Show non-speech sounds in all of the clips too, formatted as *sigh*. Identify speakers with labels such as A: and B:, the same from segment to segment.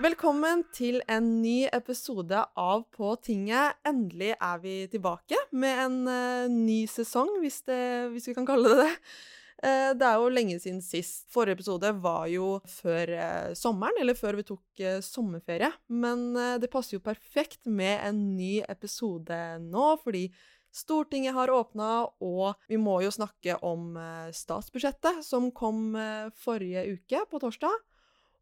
A: Velkommen til en ny episode av På tinget. Endelig er vi tilbake med en uh, ny sesong, hvis, det, hvis, vi kan kalle det det. Uh, det er jo lenge siden sist. Forrige episode var jo før uh, sommeren, eller før vi tok sommerferie. Men det passer jo perfekt med en ny episode nå, fordi Stortinget har åpna, og vi må jo snakke om statsbudsjettet, som kom forrige uke, på torsdag.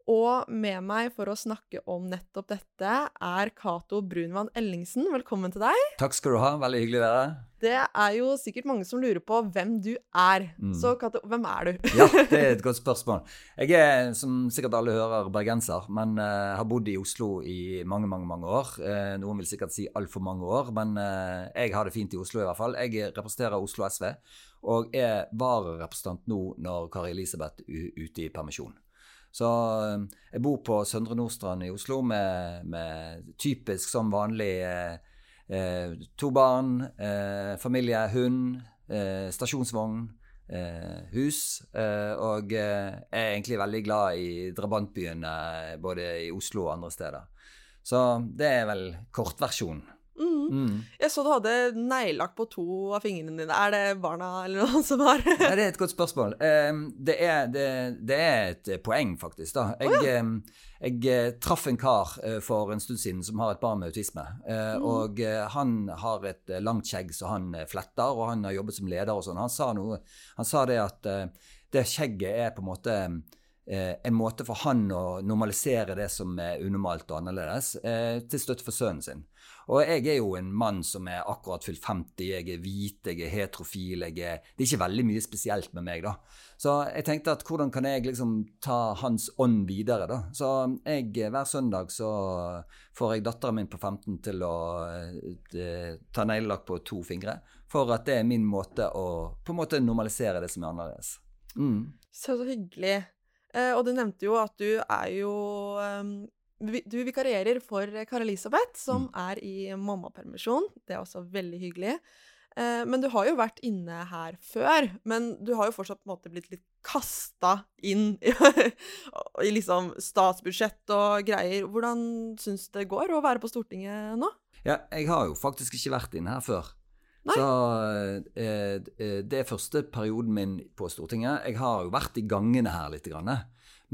A: Og med meg for å snakke om nettopp dette er Cato Brunvann Ellingsen. Velkommen til deg.
B: Takk skal du ha. Veldig hyggelig å være her.
A: Det er jo sikkert mange som lurer på hvem du er. Mm. Så Cato, hvem er du?
B: ja, det er et *laughs* godt spørsmål. Jeg er, som sikkert alle hører, bergenser, men uh, har bodd i Oslo i mange, mange mange år. Uh, noen vil sikkert si altfor mange år, men uh, jeg har det fint i Oslo i hvert fall. Jeg representerer Oslo SV, og er vararepresentant nå når Kari Elisabeth er ute i permisjon. Så eh, jeg bor på Søndre Nordstrand i Oslo med, med typisk som vanlig eh, eh, to barn, eh, familie, hund, eh, stasjonsvogn, eh, hus. og er egentlig veldig glad i drabantbyene både i Oslo og andre steder. Så det er vel kortversjonen.
A: Mm. Mm. Jeg så du hadde neglelakk på to av fingrene dine. Er det barna eller noen som har
B: Nei, Det er et godt spørsmål. Det er, det, det er et poeng, faktisk. da. Jeg, oh, ja. jeg, eh, traff en kar eh, for en stund siden som har et barn med autisme. Eh, mm. Og han har et langt skjegg så han fletter, og han har jobbet som leder og sånn. Han sa noe, han sa det at det skjegget er på en måte en måte for han å normalisere det som er unormalt og annerledes, til støtte for sønnen sin. Og jeg er jo en mann som er akkurat fylt 50, jeg er hvit, jeg er heterofil. Jeg er, det er ikke veldig mye spesielt med meg, da. Så jeg tenkte at hvordan kan jeg liksom ta hans ånd videre, da. Så jeg, hver søndag så får jeg datteren min på 15 til å uh, ta neglelakk på to fingre. For at det er min måte å på en måte normalisere det som er annerledes.
A: Mm. Så, så hyggelig. Eh, og du nevnte jo at du er jo um, du vikarierer for Kari Elisabeth, som mm. er i mammapermisjon. Det er også veldig hyggelig. Eh, men du har jo vært inne her før. Men du har jo fortsatt på en måte blitt litt kasta inn i, *laughs* i liksom statsbudsjett og greier. Hvordan syns det går å være på Stortinget nå?
B: Ja, jeg har jo faktisk ikke vært inne her før. Nei. Så eh, eh, det er første perioden min på Stortinget. Jeg har jo vært i gangene her litt.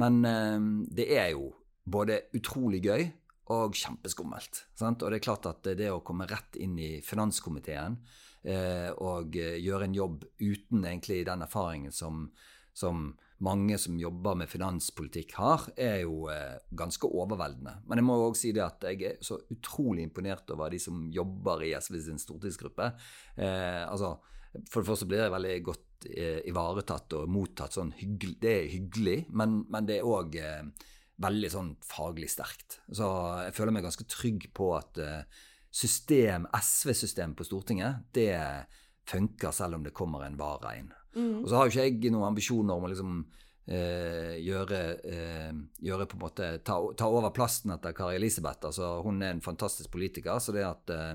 B: Men eh, det er jo både utrolig gøy og kjempeskummelt. Sant? Og det er klart at det å komme rett inn i finanskomiteen eh, og eh, gjøre en jobb uten egentlig den erfaringen som, som, mange som jobber med finanspolitikk har, er jo eh, ganske overveldende. Men jeg må òg si det at jeg er så utrolig imponert over de som jobber i SV sin stortingsgruppe. Eh, altså, for det første blir jeg veldig godt eh, ivaretatt og mottatt sånn hyggelig. Det er hyggelig, men, men det er òg veldig sånn faglig sterkt. Så jeg føler meg ganske trygg på at eh, system, SV-systemet på Stortinget, det funker selv om det kommer en vara inn. Mm. Og så har jo ikke jeg noen ambisjoner om å liksom eh, gjøre, eh, gjøre, på en måte ta, ta, over plassen etter Kari Elisabeth. Altså, hun er en fantastisk politiker, så det at eh,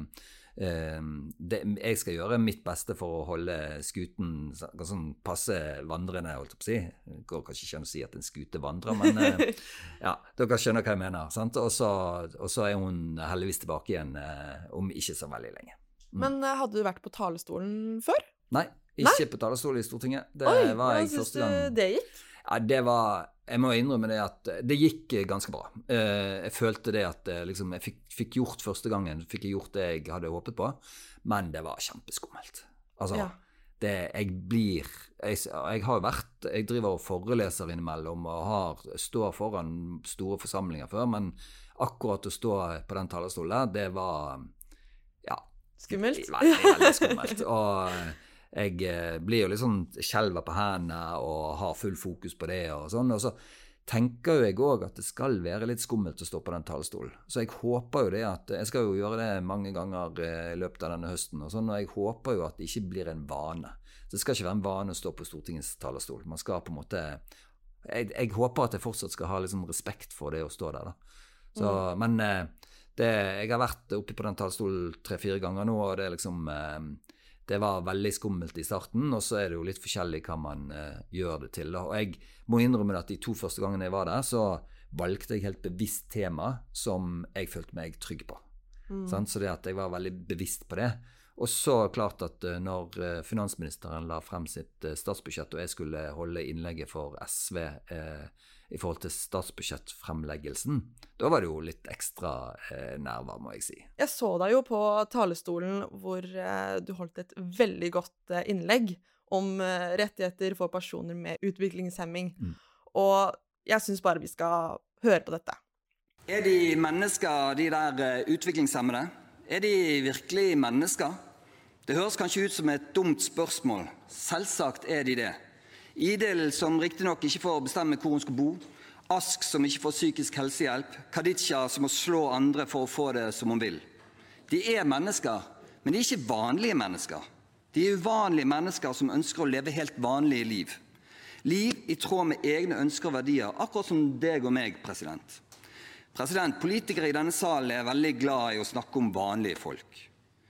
B: det, jeg skal gjøre mitt beste for å holde skuten sånn passe vandrende, holdt jeg på å si. Det går kanskje ikke an å si at en skute vandrer, men eh, *laughs* ja, dere skjønner hva jeg mener. sant? Og så er hun heldigvis tilbake igjen eh, om ikke så veldig lenge.
A: Mm. Men eh, hadde du vært på talerstolen før?
B: Nei, ikke Nei? på talerstolen i Stortinget. Det Oi, var jeg første gang.
A: Det gikk?
B: Ja, det var Jeg må innrømme det at det gikk ganske bra. Eh, jeg følte det at eh, liksom, jeg fikk, fikk, gjort første gangen fikk jeg gjort det jeg hadde håpet på, men det var kjempeskummelt. Altså, ja. det Jeg blir jeg, jeg, har vært Jeg driver og foreleser innimellom og har, står foran store forsamlinger før, men akkurat å stå på den talerstolen, det var Ja.
A: Skummelt?
B: Veldig, veldig skummelt. *laughs* Og jeg eh, blir jo litt sånn skjelver på hendene og har full fokus på det. Og sånn, og så tenker jo jeg òg at det skal være litt skummelt å stå på den talerstolen. Så jeg håper jo det at Jeg skal jo gjøre det mange ganger eh, i løpet av denne høsten. Og sånn, og jeg håper jo at det ikke blir en vane. Så det skal ikke være en vane å stå på Stortingets talerstol. Man skal på en måte Jeg, jeg håper at jeg fortsatt skal ha liksom respekt for det å stå der, da. Så, mm. Men eh, det, jeg har vært oppe på den talerstolen tre-fire ganger nå, og det er liksom det var veldig skummelt i starten, og så er det jo litt forskjellig hva man uh, gjør det til. Da. Og jeg må innrømme at de to første gangene jeg var der, så
C: valgte jeg helt bevisst tema som jeg følte meg trygg på. Mm. Så det at jeg var veldig bevisst på det. Og så klart at uh, når uh, finansministeren la frem sitt uh, statsbudsjett, og jeg skulle holde innlegget for SV i forhold til statsbudsjettfremleggelsen, da var det jo litt ekstra nerver, må jeg si.
A: Jeg så deg jo på talerstolen hvor du holdt et veldig godt innlegg om rettigheter for personer med utviklingshemming. Mm. Og jeg syns bare vi skal høre på dette.
B: Er de mennesker, de der utviklingshemmede? Er de virkelig mennesker? Det høres kanskje ut som et dumt spørsmål. Selvsagt er de det. Idil, som riktignok ikke får bestemme hvor hun skal bo. Ask, som ikke får psykisk helsehjelp. Kaditsha, som må slå andre for å få det som hun vil. De er mennesker, men de er ikke vanlige mennesker. De er uvanlige mennesker som ønsker å leve helt vanlige liv. Liv i tråd med egne ønsker og verdier, akkurat som deg og meg. president. President, Politikere i denne salen er veldig glad i å snakke om vanlige folk.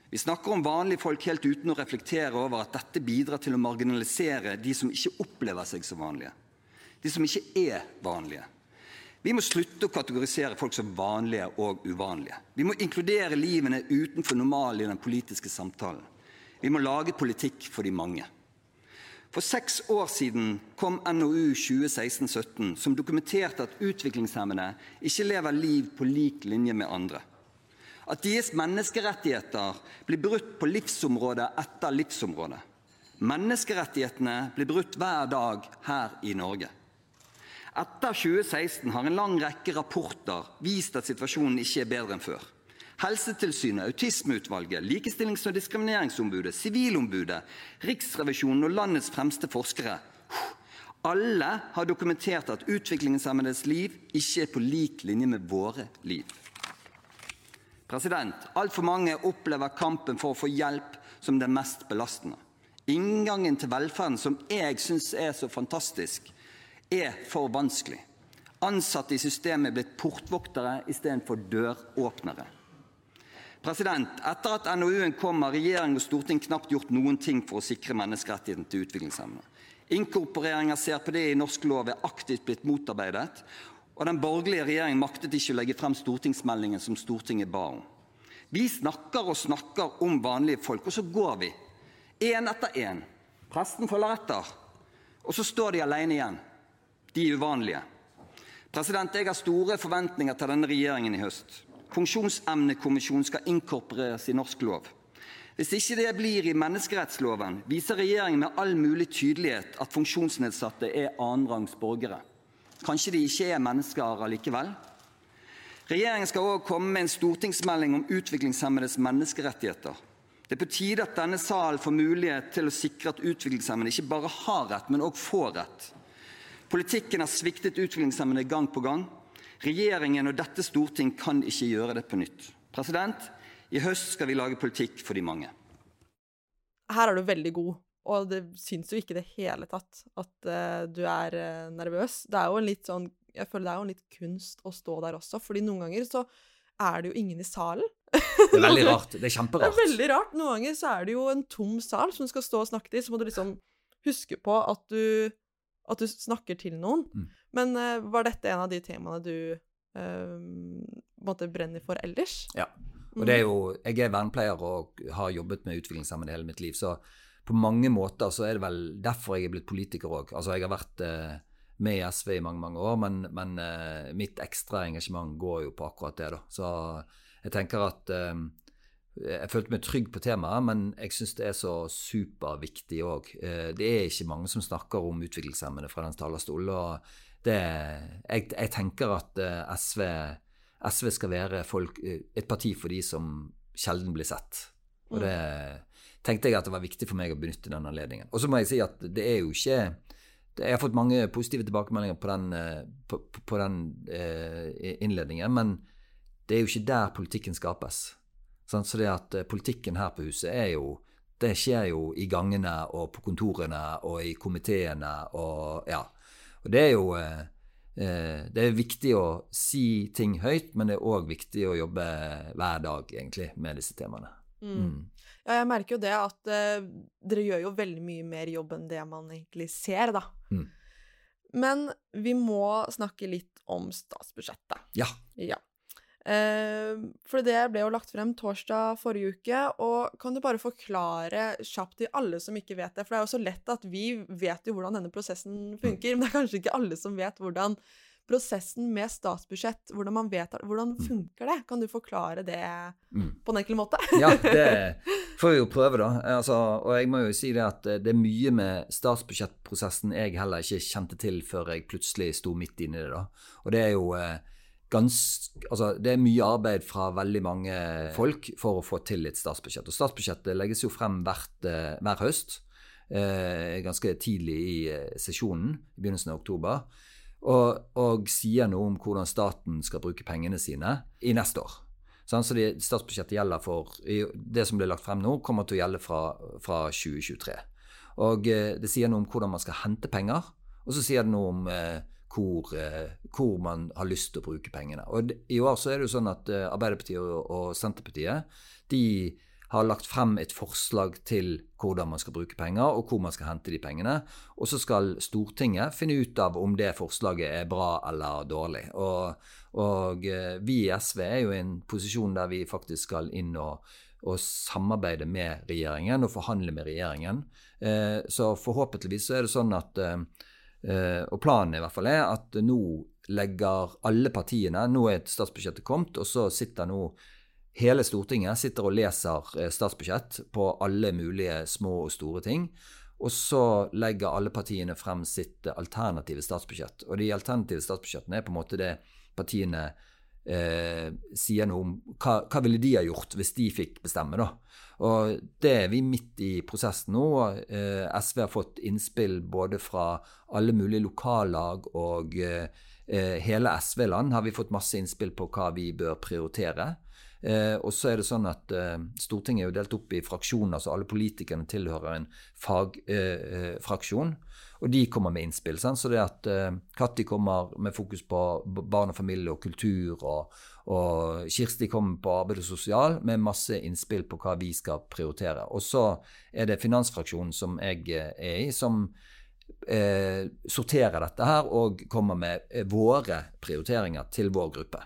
B: Vi snakker om vanlige folk helt uten å reflektere over at dette bidrar til å marginalisere de som ikke opplever seg som vanlige. De som ikke er vanlige. Vi må slutte å kategorisere folk som vanlige og uvanlige. Vi må inkludere livene utenfor normalen i den politiske samtalen. Vi må lage politikk for de mange. For seks år siden kom NOU 2016-17, som dokumenterte at utviklingshemmede ikke lever liv på lik linje med andre at deres menneskerettigheter blir brutt på livsområde etter livsområde. Menneskerettighetene blir brutt hver dag her i Norge. Etter 2016 har en lang rekke rapporter vist at situasjonen ikke er bedre enn før. Helsetilsynet, Autismeutvalget, Likestillings- og diskrimineringsombudet, Sivilombudet, Riksrevisjonen og landets fremste forskere alle har dokumentert at utviklingshemmedes liv ikke er på lik linje med våre liv. Altfor mange opplever kampen for å få hjelp som det mest belastende. Inngangen til velferden, som jeg syns er så fantastisk, er for vanskelig. Ansatte i systemet er blitt portvoktere istedenfor døråpnere. Etter at NOU-en kom, har regjering og storting knapt gjort noen ting for å sikre menneskerettighetene til utviklingshemmede. Inkorporering av CRPD i norsk lov er aktivt blitt motarbeidet, og den borgerlige regjeringen maktet ikke å legge frem stortingsmeldingen som Stortinget ba om. Vi snakker og snakker om vanlige folk, og så går vi. Én etter én. Presten følger etter. Og så står de alene igjen. De uvanlige. President, Jeg har store forventninger til denne regjeringen i høst. Funksjonsemnekommisjonen skal inkorporeres i norsk lov. Hvis ikke det blir i menneskerettsloven, viser regjeringen med all mulig tydelighet at funksjonsnedsatte er annenrangs borgere. Kanskje de ikke er mennesker allikevel? Regjeringen skal også komme med en stortingsmelding om utviklingshemmedes menneskerettigheter. Det er på tide at denne salen får mulighet til å sikre at utviklingshemmede ikke bare har rett, men òg får rett. Politikken har sviktet utviklingshemmede gang på gang. Regjeringen og dette storting kan ikke gjøre det på nytt. President, I høst skal vi lage politikk for de mange.
A: Her er du veldig god og det syns jo ikke i det hele tatt at uh, du er uh, nervøs. Det er jo en litt sånn Jeg føler det er jo en litt kunst å stå der også, fordi noen ganger så er det jo ingen i salen.
C: Det er veldig *laughs* rart. Det er kjemperart.
A: Det er veldig rart. Noen ganger så er det jo en tom sal som du skal stå og snakke til, så må du liksom huske på at du, at du snakker til noen. Mm. Men uh, var dette en av de temaene du måtte brenne for ellers?
C: Ja. Og det er jo Jeg er vernepleier og har jobbet med utviklingshemmede hele mitt liv, så på mange måter så er det vel derfor jeg er blitt politiker òg. Altså, jeg har vært eh, med i SV i mange, mange år, men, men eh, mitt ekstra engasjement går jo på akkurat det, da. Så jeg tenker at eh, jeg følte meg trygg på temaet, men jeg syns det er så superviktig òg. Eh, det er ikke mange som snakker om utviklingshemmede fra den talerstolen. og det, jeg, jeg, tenker at eh, SV, SV skal være folk, eh, et parti for de som sjelden blir sett. Og det mm. Tenkte jeg at det var viktig for meg å benytte den anledningen. Og så må jeg si at det er jo ikke Jeg har fått mange positive tilbakemeldinger på den, eh, på, på den eh, innledningen, men det er jo ikke der politikken skapes. Så det at eh, politikken her på huset er jo Det skjer jo i gangene og på kontorene og i komiteene og Ja. Og det er jo det er viktig å si ting høyt, men det er òg viktig å jobbe hver dag, egentlig, med disse temaene. Mm.
A: Mm. Ja, jeg merker jo det at uh, dere gjør jo veldig mye mer jobb enn det man egentlig ser, da. Mm. Men vi må snakke litt om statsbudsjettet.
B: Ja.
A: Ja. Eh, for det ble jo lagt frem torsdag forrige uke, og kan du bare forklare kjapt til alle som ikke vet det? For det er jo så lett at vi vet jo hvordan denne prosessen funker, men det er kanskje ikke alle som vet hvordan prosessen med statsbudsjett, hvordan man vet Hvordan funker det? Kan du forklare det
B: Mm.
A: på en enkel måte?
B: Ja, det *laughs* får vi jo prøve, da. Altså, og jeg må jo si det at det er mye med statsbudsjettprosessen jeg heller ikke kjente til før jeg plutselig sto midt inni det. da. Og det er jo Ganske, altså, det er mye arbeid fra veldig mange folk for å få til et statsbudsjett. Og statsbudsjettet legges jo frem hvert, eh, hver høst. Eh, ganske tidlig i eh, sesjonen, i begynnelsen av oktober. Og, og sier noe om hvordan staten skal bruke pengene sine i neste år. Så det, statsbudsjettet gjelder for Det som blir lagt frem nå, kommer til å gjelde fra, fra 2023. Og eh, det sier noe om hvordan man skal hente penger, og så sier det noe om eh, hvor, eh, hvor, man har lyst til å bruke pengene. Og I år så er det jo sånn at eh, Arbeiderpartiet og, og Senterpartiet de har lagt frem et forslag til hvordan man skal bruke penger, og hvor man skal hente de pengene. Og så skal Stortinget finne ut av om det forslaget er bra eller dårlig. Og, og eh, vi i SV er jo i en posisjon der vi faktisk skal inn og, og samarbeide med regjeringen og forhandle med regjeringen. Eh, så forhåpentligvis så er det sånn at eh, Og planen i hvert fall er at nå legger alle partiene Nå er statsbudsjettet kommet, og så sitter nå Hele Stortinget sitter og leser statsbudsjett på alle mulige små og store ting. Og så legger alle partiene frem sitt alternative statsbudsjett. Og de alternative statsbudsjettene er på en måte det partiene eh, sier noe om hva, hva ville de ha gjort hvis de fikk bestemme, da. Og det er vi midt i prosessen nå. Eh, SV har fått innspill både fra alle mulige lokallag og eh, hele SV-land har vi fått masse innspill på hva vi bør prioritere. Eh, og så er det sånn at eh, Stortinget er jo delt opp i fraksjoner, så alle politikerne tilhører en fagfraksjon. Eh, og de kommer med innspill. Sant? Så det at eh, Katti kommer med fokus på barn og familie og kultur, og, og Kirsti kommer på arbeid og sosial med masse innspill på hva vi skal prioritere. Og så er det finansfraksjonen som jeg eh, er i, som eh, sorterer dette her og kommer med våre prioriteringer til vår gruppe.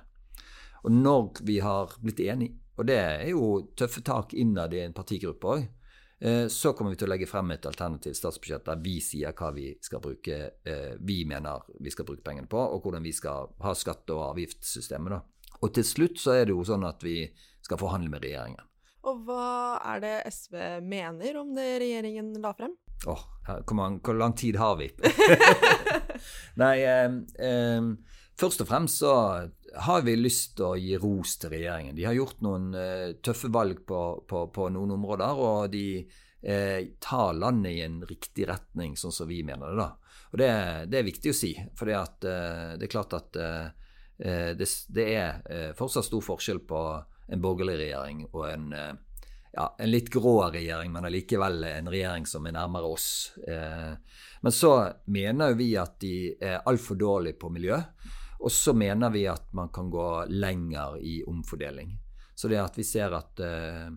B: Og når vi har blitt enige, og det er jo tøffe tak innad i en partigruppe òg, så kommer vi til å legge frem et alternativt statsbudsjett der vi sier hva vi skal bruke, vi mener vi skal bruke pengene på, og hvordan vi skal ha skatte- og avgiftssystemet. da. Og til slutt så er det jo sånn at vi skal forhandle med regjeringen.
A: Og hva er det SV mener om det regjeringen la frem?
B: Åh, oh, hvor, lang tid har vi? *laughs* *laughs* Nei, eh, eh, først og fremst så har vi lyst til å gi ros til regjeringen. De har gjort noen eh, tøffe valg på, på, på, noen områder, og de eh, tar landet i en riktig retning, sånn som vi mener det. da. Og Det, det er viktig å si, for det, eh, det er klart at eh, det, det, er fortsatt stor forskjell på en borgerlig regjering og en, ja, en litt grå regjering, men allikevel en regjering som er nærmere oss. men så mener jo vi at de er altfor dårlige på miljø. Og så mener vi at man kan gå lenger i omfordeling. Så det at vi ser at eh,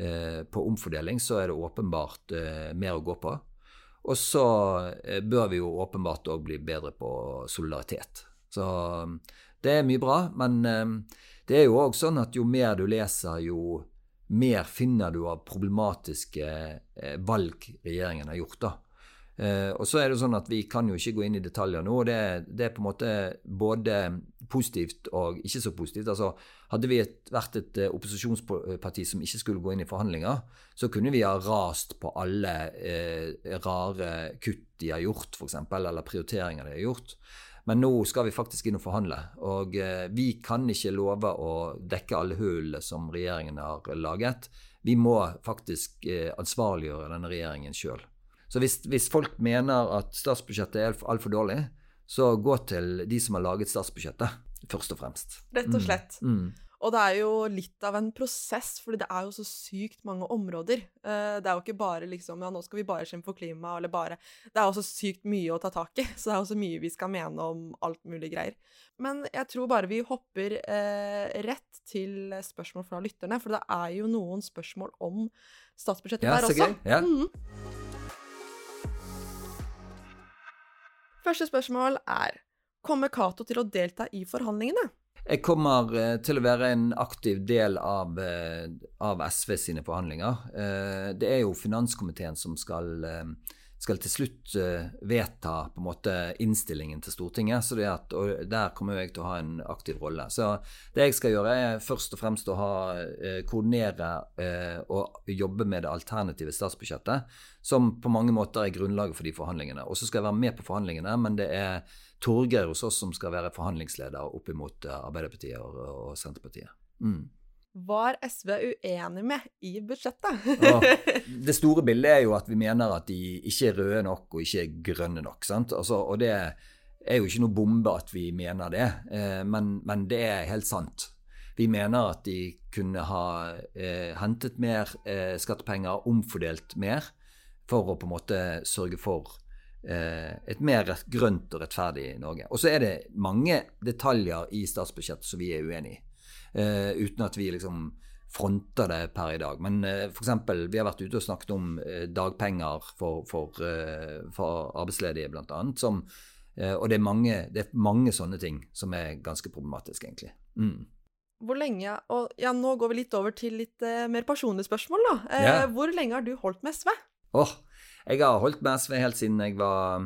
B: eh, på omfordeling så er det åpenbart eh, mer å gå på. Og så eh, bør vi jo åpenbart òg bli bedre på solidaritet. Så det er mye bra, men eh, det er jo òg sånn at jo mer du leser, jo mer finner du av problematiske eh, valg regjeringen har gjort. da. Uh, og så er det sånn at Vi kan jo ikke gå inn i detaljer nå. Det, det er på en måte både positivt og ikke så positivt. Altså, hadde vi et, vært et uh, opposisjonsparti som ikke skulle gå inn i forhandlinger, så kunne vi ha rast på alle uh, rare kutt de har gjort, f.eks., eller prioriteringer de har gjort. Men nå skal vi faktisk inn og forhandle. Og vi kan ikke love å dekke alle hullene som regjeringen har laget. Vi må faktisk ansvarliggjøre denne regjeringen sjøl. Så hvis, hvis, folk mener at statsbudsjettet er altfor dårlig, så gå til de som har laget statsbudsjettet, først og fremst.
A: Rett og slett.
B: Mm. Mm.
A: Og det er jo litt av en prosess, fordi det er jo så sykt mange områder. Eh, det er jo ikke bare liksom Ja, nå skal vi bare kjempe for klima, eller bare Det er også sykt mye å ta tak i, *laughs* så det er også mye vi skal mene om alt mulig greier. Men jeg tror bare vi hopper eh, rett til spørsmål fra lytterne, for det er jo noen spørsmål om statsbudsjettet
B: ja,
A: der også.
B: Gøy. Ja. Mm.
A: Første spørsmål er Kommer Cato til å delta i forhandlingene?
B: Jeg kommer eh, til å være en aktiv del av, eh, av SV sine forhandlinger. Eh, det er jo finanskomiteen som skal, skal til slutt eh, vedta på en måte innstillingen til Stortinget. Så at, og der kommer jeg til å ha en aktiv rolle. Så det jeg skal gjøre, er først og fremst å ha, eh, koordinere og jobbe med det alternative statsbudsjettet, som på mange måter er grunnlaget for de forhandlingene. Og så skal jeg være med på forhandlingene, men det er Torgeir hos oss som skal være forhandlingsleder opp mot eh, Arbeiderpartiet og, og Senterpartiet. Mm.
A: Var SV uenig med i budsjettet? *laughs*
B: det store bildet er jo at vi mener at de ikke er røde nok og ikke er grønne nok. Altså, og det er jo ikke noe bombe at vi mener det, eh, men, men, det er helt sant. Vi mener at de kunne ha eh, hentet mer eh, skattepenger, omfordelt mer, for å på en måte sørge for Eh, et mer grønt og rettferdig Norge. Og så er det mange detaljer i statsbudsjettet som vi er uenig i, uh, uten at vi liksom fronter det per i dag. Men eh, f.eks. vi har vært ute og snakket om eh, dagpenger for, for, eh, for arbeidsledige, annet. Som, og det er, mange, det er, mange, sånne ting som er ganske problematiske, egentlig. Mm.
A: Hvor lenge Og ja, nå går vi litt over til litt mer personlige spørsmål, da. Yeah. Hvor lenge har du holdt med SV?
B: Åh, oh, jeg har holdt med SV helt siden jeg var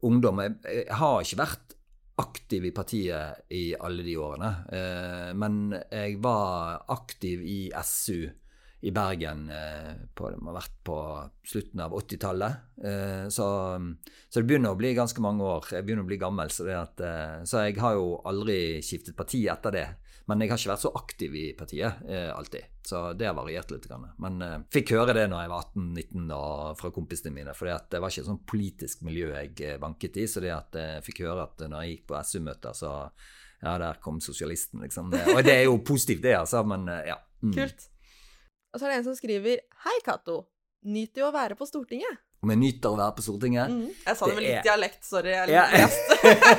B: ungdom. Jeg, har ikke vært aktiv i partiet i alle de årene. Eh, men jeg var aktiv i SU i Bergen eh, på, det må ha vært på slutten av 80-tallet. Eh, så, så, det begynner å bli ganske mange år. Jeg begynner å bli gammel, så, at, så jeg har jo aldri skiftet parti etter det. Men jeg har ikke vært så aktiv i partiet eh, alltid. Så det har variert litt. Grann. Men eh, fikk høre det når jeg var 18-19 fra kompisene mine. For det var ikke et sånn politisk miljø jeg banket vanket i. Så det at jeg fikk høre at når jeg gikk på SU-møter, så ja, der kom sosialisten, liksom. Og det er jo *laughs* positivt, det, altså. Men eh, ja.
A: Mm. Kult. Og så er det en som skriver Hei, Cato. Nyter jo å være på Stortinget.
B: Om jeg nyter å være på Stortinget? Mm.
A: Jeg sa det, med litt er... dialekt, sorry. Jeg ja.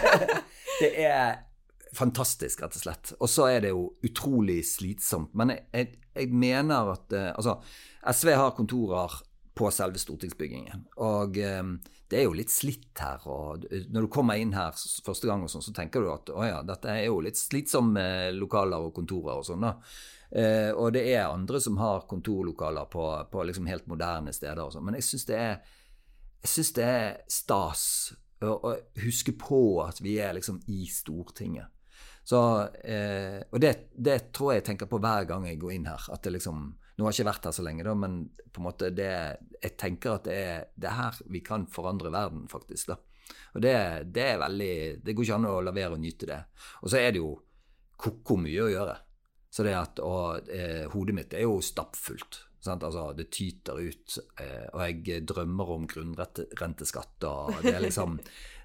A: *laughs*
B: det er fantastisk, rett og slett. Og så er det jo utrolig slitsomt. Men jeg, jeg, jeg mener at eh, Altså, SV har kontorer på selve stortingsbyggingen. Og eh, det er jo litt slitt her. Og når du kommer inn her første gang, og sånn, så tenker du at å ja, dette er jo litt slitsomme lokaler og kontorer og sånn. da. Eh, og det er andre som har kontorlokaler på, på liksom helt moderne steder og sånn. Men jeg syns det, det, er stas å huske på at vi er liksom i Stortinget. Så, eh, og det, det, tror jeg jeg tenker på hver gang jeg går inn her. at det liksom, Nå har jeg ikke vært her så lenge, da, men på en måte det, jeg tenker at det er, det er her vi kan forandre verden, faktisk. da. Og det, det, er veldig Det går ikke an å la være å nyte det. Og så er det jo ko-ko mye å gjøre. Så det at, og eh, hodet mitt er jo stappfullt. Altså, det tyter ut, eh, og jeg drømmer om grunnrenteskatt. og Det er liksom,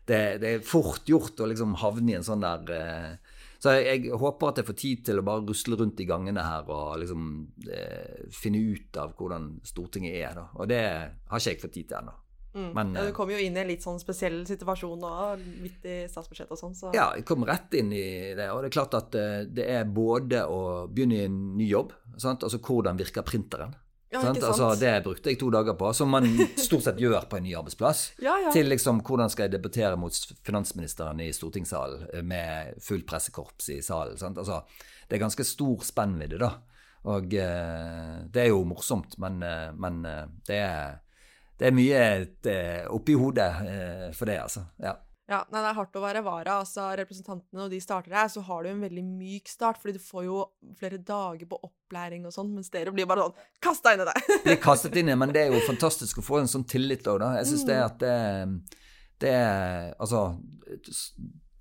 B: det, det, er fort gjort å liksom havne i en sånn der eh, så jeg, jeg, håper at jeg får tid til å bare rusle rundt i gangene her og liksom eh, finne ut av hvordan Stortinget er. Da. Og det har ikke jeg fått tid til ennå.
A: Mm. Men, ja, du kom jo inn i en litt sånn spesiell situasjon nå, midt i statsbudsjettet og sånn. Så.
B: Ja, jeg kom rett inn i det. Og det er klart at eh, det er både å begynne i en ny jobb, sant? altså hvordan virker printeren.
A: Ja, altså,
B: det brukte jeg to dager på, som man stort sett gjør på en ny arbeidsplass. *laughs*
A: Ja, ja.
B: Til liksom hvordan skal jeg debattere mot finansministeren i stortingssalen eh, med fullt pressekorps i salen. Altså, det er ganske stor spennvidde, da. Og eh, det er jo morsomt, men, eh, men eh, det, er, det, er, mye oppi hodet eh, for det, altså. Ja.
A: Ja, nei, Det er hardt å være vara. altså Representantene og de starter her, så har du en veldig myk start, fordi du får jo flere dager på opplæring og sånn, mens dere blir bare sånn kasta inn i det.
B: blir kastet inn i men det er jo fantastisk å få en sånn tillit òg, da. Jeg syns det mm. at det, det Altså,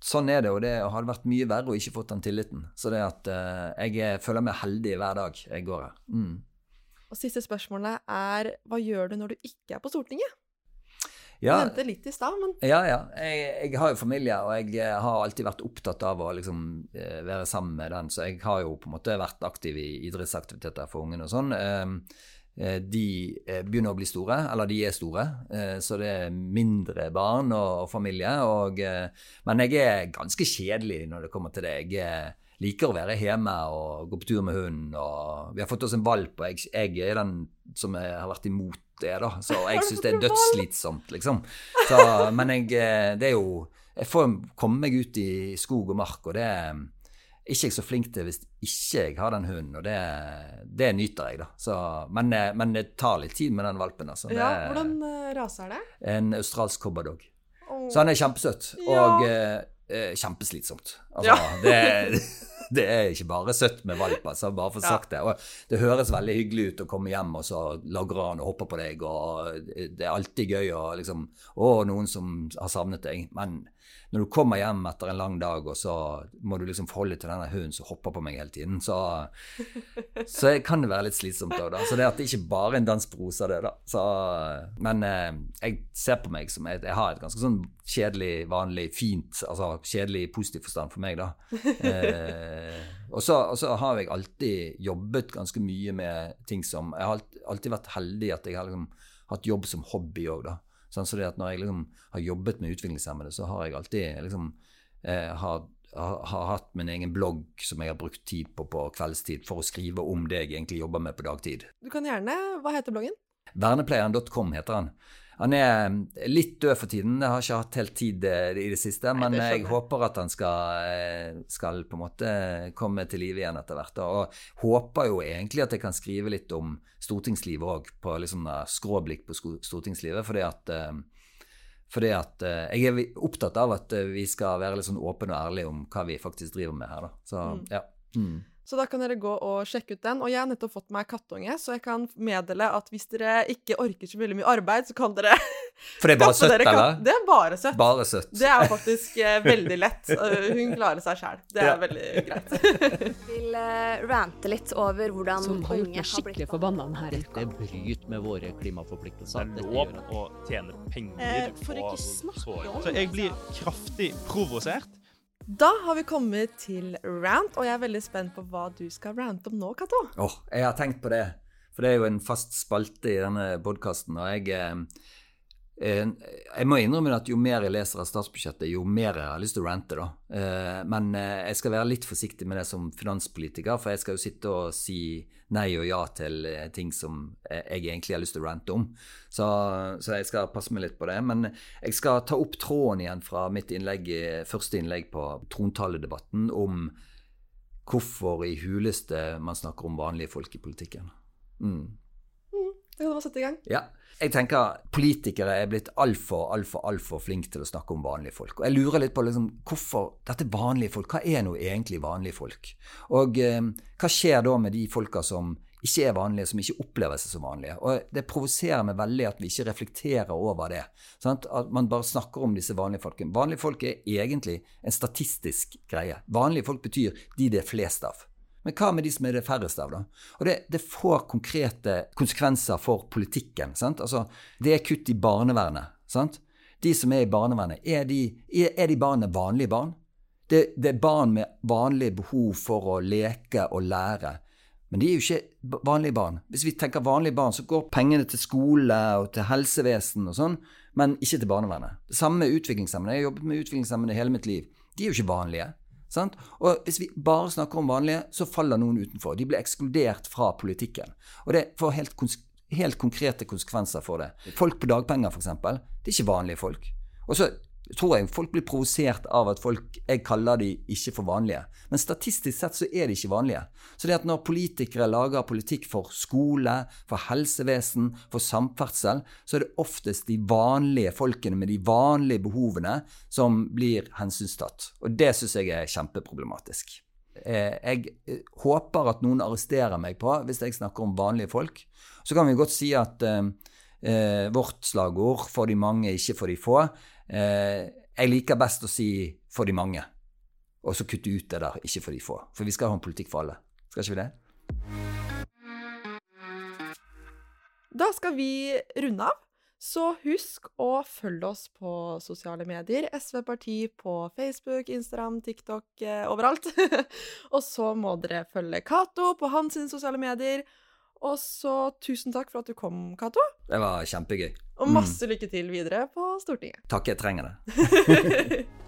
B: sånn er det, og det hadde vært mye verre å ikke fått den tilliten. Så det at uh, jeg føler meg heldig hver dag jeg går her. Mm.
A: Og siste spørsmålet er hva gjør du når du ikke er på Stortinget? Ja, du nevnte litt i stad, men
B: Ja, ja. Jeg, jeg, har jo familie, og jeg eh, har alltid vært opptatt av å liksom eh, være sammen med den, så jeg har jo på en måte vært aktiv i idrettsaktiviteter for ungene og sånn. Ehm, eh, de begynner å bli store, eller de er store, så det er mindre barn og familie. Og, men jeg er ganske kjedelig når det kommer til det. Jeg er liker å være hjemme og gå på tur med hunden. Og vi har fått oss en valp, og jeg, jeg er den som jeg har vært imot det, da. Så *laughs* jeg syns det er dødsslitsomt, liksom. Så, men jeg, eh, det er jo Jeg får komme meg ut i skog og mark, og det er ikke jeg så flink til hvis ikke jeg har den hunden, og det, det nyter jeg, da. Så, men, eh, men, det tar litt tid med den valpen. Altså.
A: Ja, hvordan rase er det?
B: En australsk cobberdog. Så han er kjempesøt, og ja. eh, kjempeslitsomt. Altså, ja. det, *laughs* *laughs* det, er ikke bare søtt med valp, altså, bare for sagt det. Og det høres veldig hyggelig ut å komme hjem, og så lagrer han og hopper på deg, og det er alltid gøy å liksom Å, noen som har savnet deg. Men når du kommer hjem etter en lang dag, og så må du liksom forholde til denne hunden som hopper på meg hele tiden, så, så kan det være litt slitsomt òg, da. Så det at det ikke bare er en dans på roser, det, da. Så, men eh, jeg ser på meg som jeg, Jeg har et ganske sånn kjedelig, vanlig, fint Altså kjedelig i positiv forstand for meg, da. Eh, og så har jeg alltid jobbet ganske mye med ting som Jeg har alltid vært heldig at jeg har liksom hatt jobb som hobby òg, da. Sånn, så når jeg liksom har jobbet med utviklingshemmede, så har jeg alltid liksom eh, har, har, har, hatt min egen blogg som jeg har brukt tid på på kveldstid for å skrive om det jeg egentlig jobber med på dagtid.
A: Du kan gjerne Hva heter bloggen?
B: Vernepleieren.com heter han. Han er litt død for tiden. Jeg har ikke hatt helt tid eh, i det siste. Nei, men det jeg håper at han skal, eh, skal, på en måte komme til live igjen etter hvert. Og håper jo egentlig at jeg kan skrive litt om stortingslivet òg, på liksom skråblikk på stortingslivet. Fordi at, eh, fordi at jeg er opptatt av at vi skal være litt sånn åpne og ærlige om hva vi faktisk driver med her. Da. Så mm. ja. Mm.
A: Så da kan dere gå og sjekke ut den. Og jeg har nettopp fått meg kattunge, så jeg kan meddele at hvis dere ikke orker så veldig mye arbeid, så kan dere *laughs*
B: For det er bare søtt, eller?
A: Det er bare søtt.
B: Bare søtt.
A: Det er faktisk eh, veldig lett. *laughs* hun klarer seg sjæl. Det er ja. veldig greit. *laughs*
D: Vil uh, rante litt over hvordan
E: Som har gjort meg skikkelig forbanna denne
F: uka. Det bryter med våre klimaforpliktelser.
G: Det er lov å tjene penger eh,
D: For ikke snakke om
G: Så jeg blir kraftig provosert.
A: Da har vi kommet til rant, og jeg er veldig spent på hva du skal rante om nå, Cato.
B: Oh, jeg har tenkt på det, for det er jo en fast spalte i denne podkasten. Og jeg, eh, jeg må innrømme at jo mer jeg leser av statsbudsjettet, jo mer jeg har lyst til å rante. da. Eh, men jeg skal være litt forsiktig med det som finanspolitiker, for jeg skal jo sitte og si nei og ja til eh, ting som jeg egentlig har lyst til å rante om. Så, så, jeg skal passe meg litt på det. Men jeg skal ta opp tråden igjen fra mitt innlegg, første innlegg på trontaledebatten om hvorfor i huleste man snakker om vanlige folk i politikken. Mm.
A: Det kan bare sette i gang.
B: Ja. Jeg tenker Politikere er blitt altfor altfor, altfor flinke til å snakke om vanlige folk. Og Jeg lurer litt på liksom, hvorfor dette vanlige folk. Hva er nå egentlig vanlige folk? Og eh, hva skjer da med de folka som ikke er vanlige, som ikke opplever seg som vanlige? Og Det provoserer meg veldig at vi ikke reflekterer over det. Sant? At man bare snakker om disse vanlige folkene. Vanlige folk er egentlig en statistisk greie. Vanlige folk betyr de det er flest av. Men hva med de som er det færreste av, da? Og det, det får konkrete konsekvenser for politikken. sant? Altså, det er kutt i barnevernet. sant? De som er i barnevernet, er de, er de barna vanlige barn? Det, det, er barn med vanlige behov for å leke og lære. Men de er jo ikke vanlige barn. Hvis vi tenker vanlige barn, så går pengene til skole og til helsevesen og sånn, men ikke til barnevernet. Det samme med utviklingshemmede. Jeg har jobbet med utviklingshemmede hele mitt liv. De er jo ikke vanlige. Sant? Og hvis vi bare snakker om vanlige, så faller noen utenfor. De blir ekskludert fra politikken. Og det får helt, helt konkrete konsekvenser for det. Folk på dagpenger, f.eks. Det er ikke vanlige folk. Og så tror jeg folk blir provosert av at folk, jeg kaller de ikke for vanlige. Men statistisk sett så er de ikke vanlige. Så det at når politikere lager politikk for skole, for helsevesen, for samferdsel, så er det oftest de vanlige folkene med de vanlige behovene som blir hensynstatt. Og det syns jeg er kjempeproblematisk. Eh, jeg eh, håper at noen arresterer meg på hvis jeg snakker om vanlige folk. Så kan vi godt si at eh, eh vårt slagord 'for de mange, ikke for de få' Eh, jeg liker best å si 'for de mange', og så kutte ut det der 'ikke for de få'. For vi skal ha en politikk for alle. Skal ikke vi det?
A: Da skal vi runde av. Så husk å følge oss på sosiale medier. SV Parti på Facebook, Instagram, TikTok, eh, overalt. *laughs* og så må dere følge Cato på hans sosiale medier. Og så tusen takk for at du kom, Cato.
B: Det var kjempegøy.
A: Og masse lykke til videre på Stortinget.
B: Takk, jeg trenger det. *laughs*